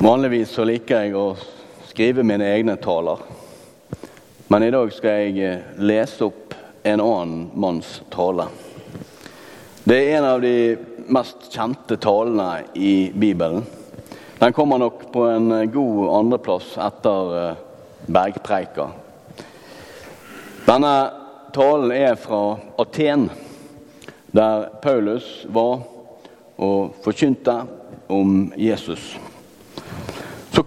Vanligvis så liker jeg å skrive mine egne taler. Men i dag skal jeg eh, lese opp en annen manns tale. Det er en av de mest kjente talene i Bibelen. Den kommer nok på en eh, god andreplass etter eh, bergpreika. Denne talen er fra Aten, der Paulus var og forkynte om Jesus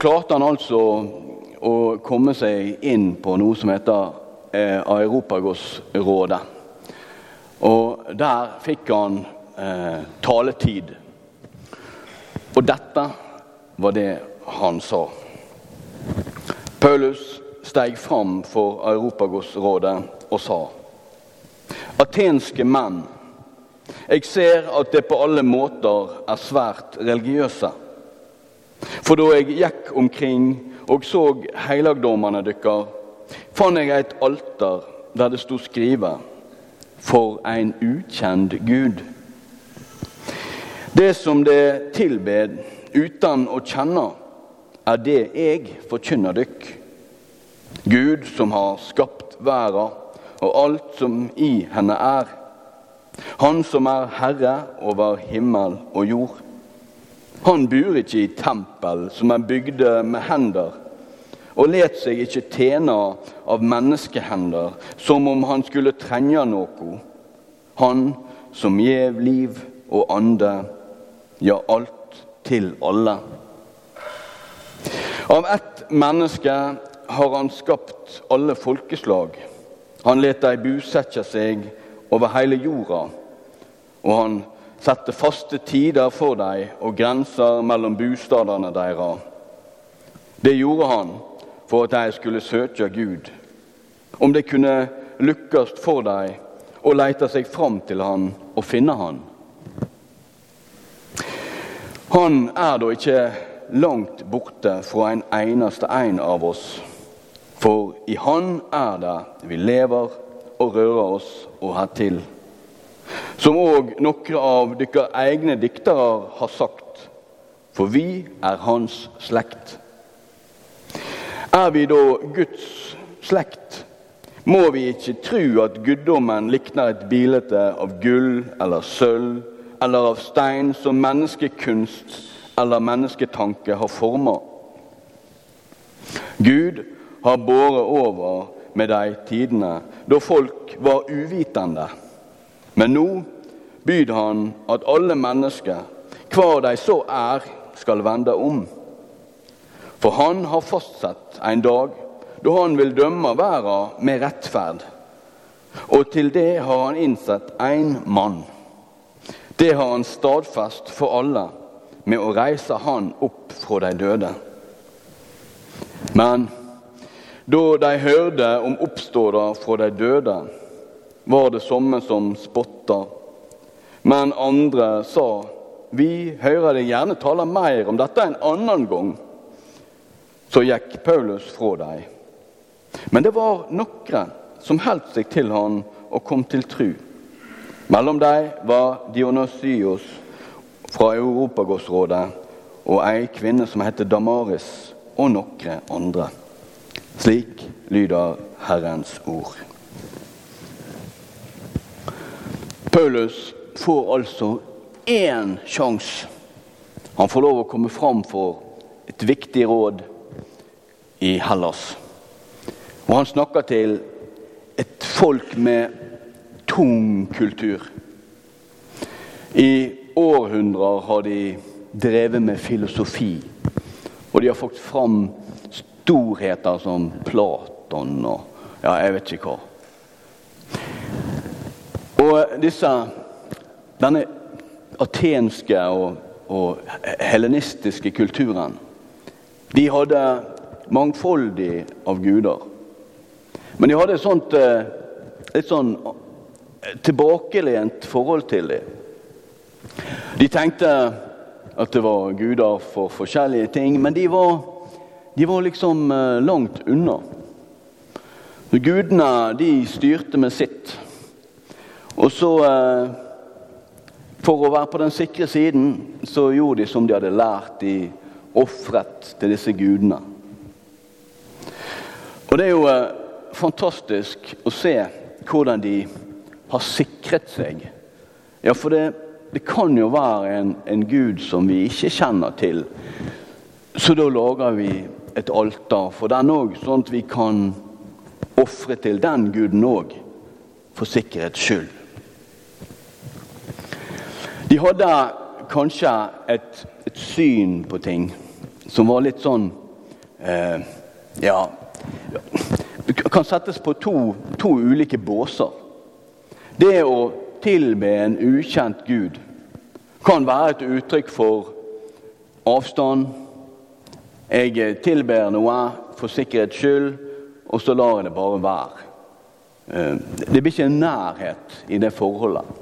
klarte han altså å komme seg inn på noe som heter eh, Europagos-rådet. Og der fikk han eh, taletid. Og dette var det han sa. Paulus steg fram for Europagos-rådet og sa Atenske menn, jeg ser at det på alle måter er svært religiøse. For da jeg gikk omkring og så helligdommene deres, fant jeg et alter der det sto skrive For en ukjent Gud. Det som det tilbed uten å kjenne, er det jeg forkynner dykk. Gud som har skapt verden og alt som i henne er. Han som er herre over himmel og jord. Han bor ikke i tempel som er bygde med hender, og let seg ikke tjene av menneskehender som om han skulle trenge noe. Han som gjev liv og ande, ja, alt til alle. Av ett menneske har han skapt alle folkeslag. Han let dei bosette seg over hele jorda, og han sette faste tider for dem og grenser mellom bostadene deres. Det gjorde han for at de skulle søke Gud. Om det kunne lykkes for dem å lete seg fram til han og finne han. Han er da ikke langt borte fra en eneste en av oss. For i Han er det vi lever og rører oss og har til som òg noen av deres egne diktere har sagt, for vi er hans slekt. Er vi da Guds slekt, må vi ikke tro at guddommen likner et bilde av gull eller sølv eller av stein som menneskekunst eller mennesketanke har forma. Gud har båret over med de tidene da folk var uvitende. Men nå byr han at alle mennesker, hver de så er, skal vende om. For han har fastsatt en dag da han vil dømme verden med rettferd. Og til det har han innsett én mann. Det har han stadfest for alle med å reise han opp fra de døde. Men da de hørte om oppståda fra de døde, var det somme som spotta. Men andre sa, vi hører deg gjerne tale mer om dette en annen gang. Så gikk Paulus fra dem. Men det var noen som holdt seg til han og kom til tru. Mellom dem var Dionysios fra Europagårdsrådet og ei kvinne som heter Damaris, og noen andre. Slik lyder Herrens ord. Paulus får altså én sjanse. Han får lov å komme fram for et viktig råd i Hellas. Og han snakker til et folk med tung kultur. I århundrer har de drevet med filosofi. Og de har fått fram storheter som Platon og ja, jeg vet ikke hva. Og disse, denne atenske og, og helenistiske kulturen de hadde mangfoldig av guder. Men de hadde et sånt eh, litt sånn tilbakelent forhold til dem. De tenkte at det var guder for forskjellige ting, men de var, de var liksom eh, langt unna. Gudene de styrte med sitt. Og så eh, For å være på den sikre siden så gjorde de som de hadde lært De ofret til disse gudene. Og Det er jo eh, fantastisk å se hvordan de har sikret seg. Ja, for det, det kan jo være en, en gud som vi ikke kjenner til. Så da lager vi et alter for den òg, sånn at vi kan ofre til den guden òg, for sikkerhets skyld. De hadde kanskje et, et, syn på ting som var litt sånn eh, Ja Kan settes på to, to ulike båser. Det å tilbe en ukjent gud kan være et uttrykk for avstand. Jeg tilber noe for sikkerhets skyld, og så lar jeg det bare være. Eh, det blir ikke en nærhet i det forholdet.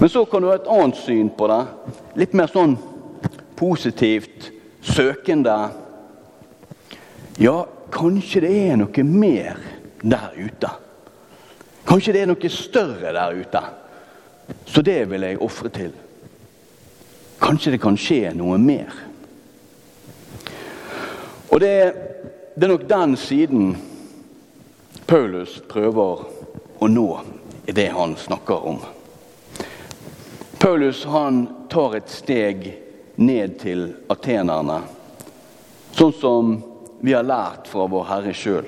Men så kan du ha et annet syn på det. Litt mer sånn positivt, søkende. Ja, kanskje det er noe mer der ute. Kanskje det er noe større der ute. Så det vil jeg ofre til. Kanskje det kan skje noe mer. Og det, det er nok den siden Paulus prøver å nå i det han snakker om. Paulus han tar et steg ned til atenerne, sånn som vi har lært fra vår Herre sjøl.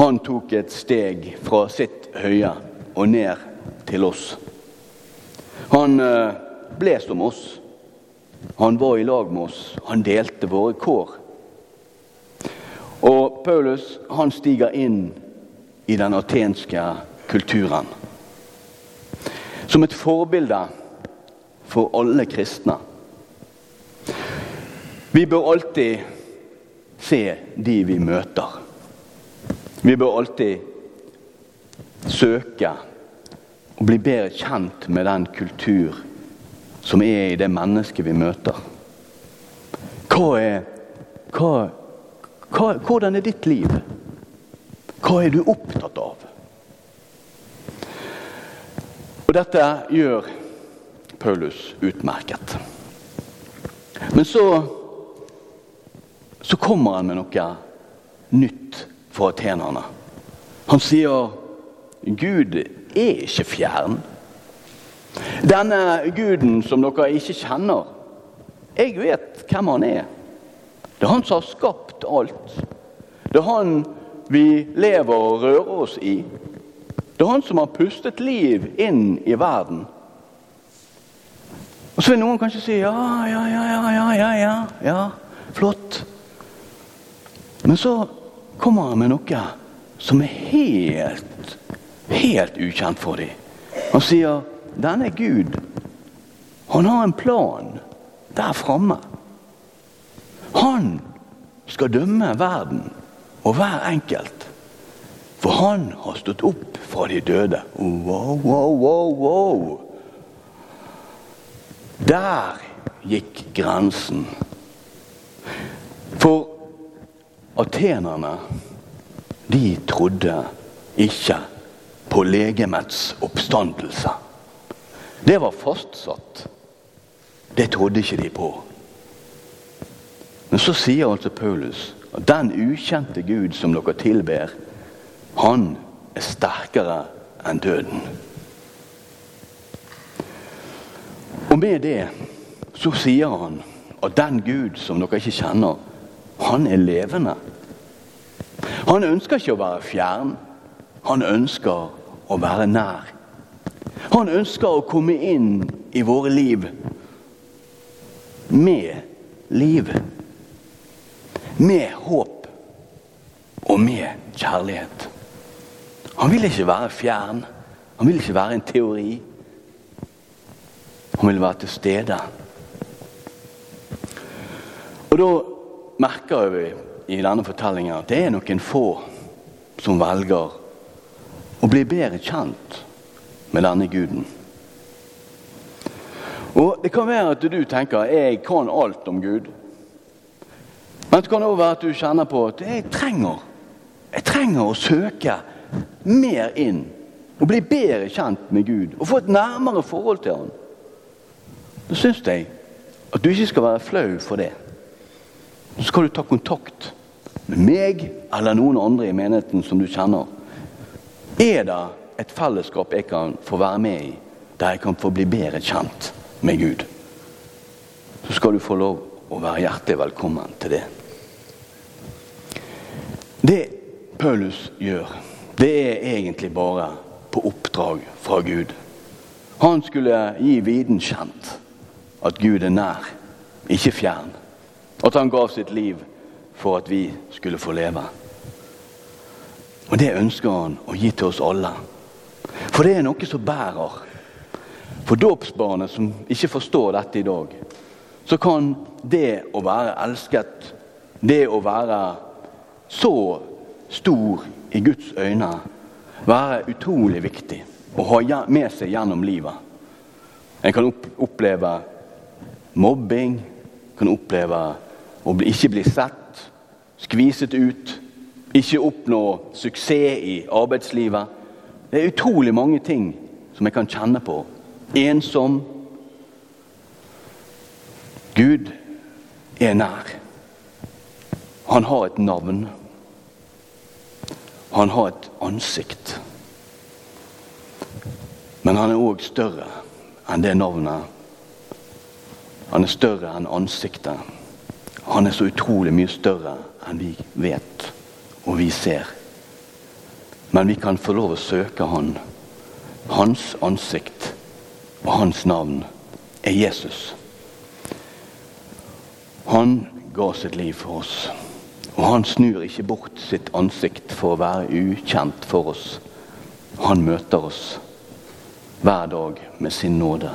Han tok et steg fra sitt høye og ned til oss. Han eh, ble som oss. Han var i lag med oss. Han delte våre kår. Og Paulus han stiger inn i den atenske kulturen. Som et forbilde for alle kristne. Vi bør alltid se de vi møter. Vi bør alltid søke å bli bedre kjent med den kultur som er i det mennesket vi møter. Hva er, hva, hva, hvordan er ditt liv? Hva er du opptatt av? Og Dette gjør Paulus utmerket. Men så, så kommer han med noe nytt for atenerne. Han sier Gud er ikke fjern. Denne guden som dere ikke kjenner, jeg vet hvem han er. Det er han som har skapt alt. Det er han vi lever og rører oss i. Det er han som har pustet liv inn i verden. Og Så vil noen kanskje si ja, ja, ja, ja, ja, ja, ja, flott. Men så kommer han med noe som er helt, helt ukjent for dem. Han sier denne Gud, han har en plan der framme. Han skal dømme verden og hver enkelt. For han har stått opp fra de døde. Wow, wow, wow, wow. Der gikk grensen. For Atenerne de trodde ikke på legemets oppstandelse. Det var fastsatt. Det trodde ikke de på. Men så sier altså Paulus at den ukjente Gud som dere tilber, han er sterkere enn døden. Og med det så sier han at den Gud som dere ikke kjenner, han er levende. Han ønsker ikke å være fjern. Han ønsker å være nær. Han ønsker å komme inn i våre liv med liv. Med håp og med kjærlighet. Han vil ikke være fjern. Han vil ikke være en teori. Han vil være til stede. Og da merker vi i denne fortellingen at det er noen få som velger å bli bedre kjent med denne guden. Og Det kan være at du tenker jeg kan alt om Gud. Men det kan også være at du kjenner på at jeg trenger, jeg trenger å søke mer inn. Og bli bedre kjent med Gud og få et nærmere forhold til Han. Da syns jeg At du ikke skal være flau for det. Så skal du ta kontakt med meg eller noen andre i menigheten som du kjenner. Er det et fellesskap jeg kan få være med i, der jeg kan få bli bedre kjent med Gud, så skal du få lov å være hjertelig velkommen til det. Det Paulus gjør, det er egentlig bare på oppdrag fra Gud. Han skulle gi viden kjent at Gud er nær, ikke fjern. At han gav sitt liv for at vi skulle få leve. Og Det ønsker han å gi til oss alle. For det er noe som bærer. For dåpsbarnet som ikke forstår dette i dag, så kan det å være elsket, det å være så stor i Guds øyne, være utrolig viktig å ha med seg gjennom livet. En kan oppleve mobbing, kan oppleve å ikke bli sett, skviset ut, ikke oppnå suksess i arbeidslivet. Det er utrolig mange ting som jeg kan kjenne på. Ensom. Gud er nær. Han har et navn. Han har et ansikt. Men han er òg større enn det navnet han er større enn ansiktet. Han er så utrolig mye større enn vi vet og vi ser. Men vi kan få lov å søke Han. Hans ansikt og hans navn er Jesus. Han ga sitt liv for oss. Og han snur ikke bort sitt ansikt for å være ukjent for oss. Han møter oss hver dag med sin nåde.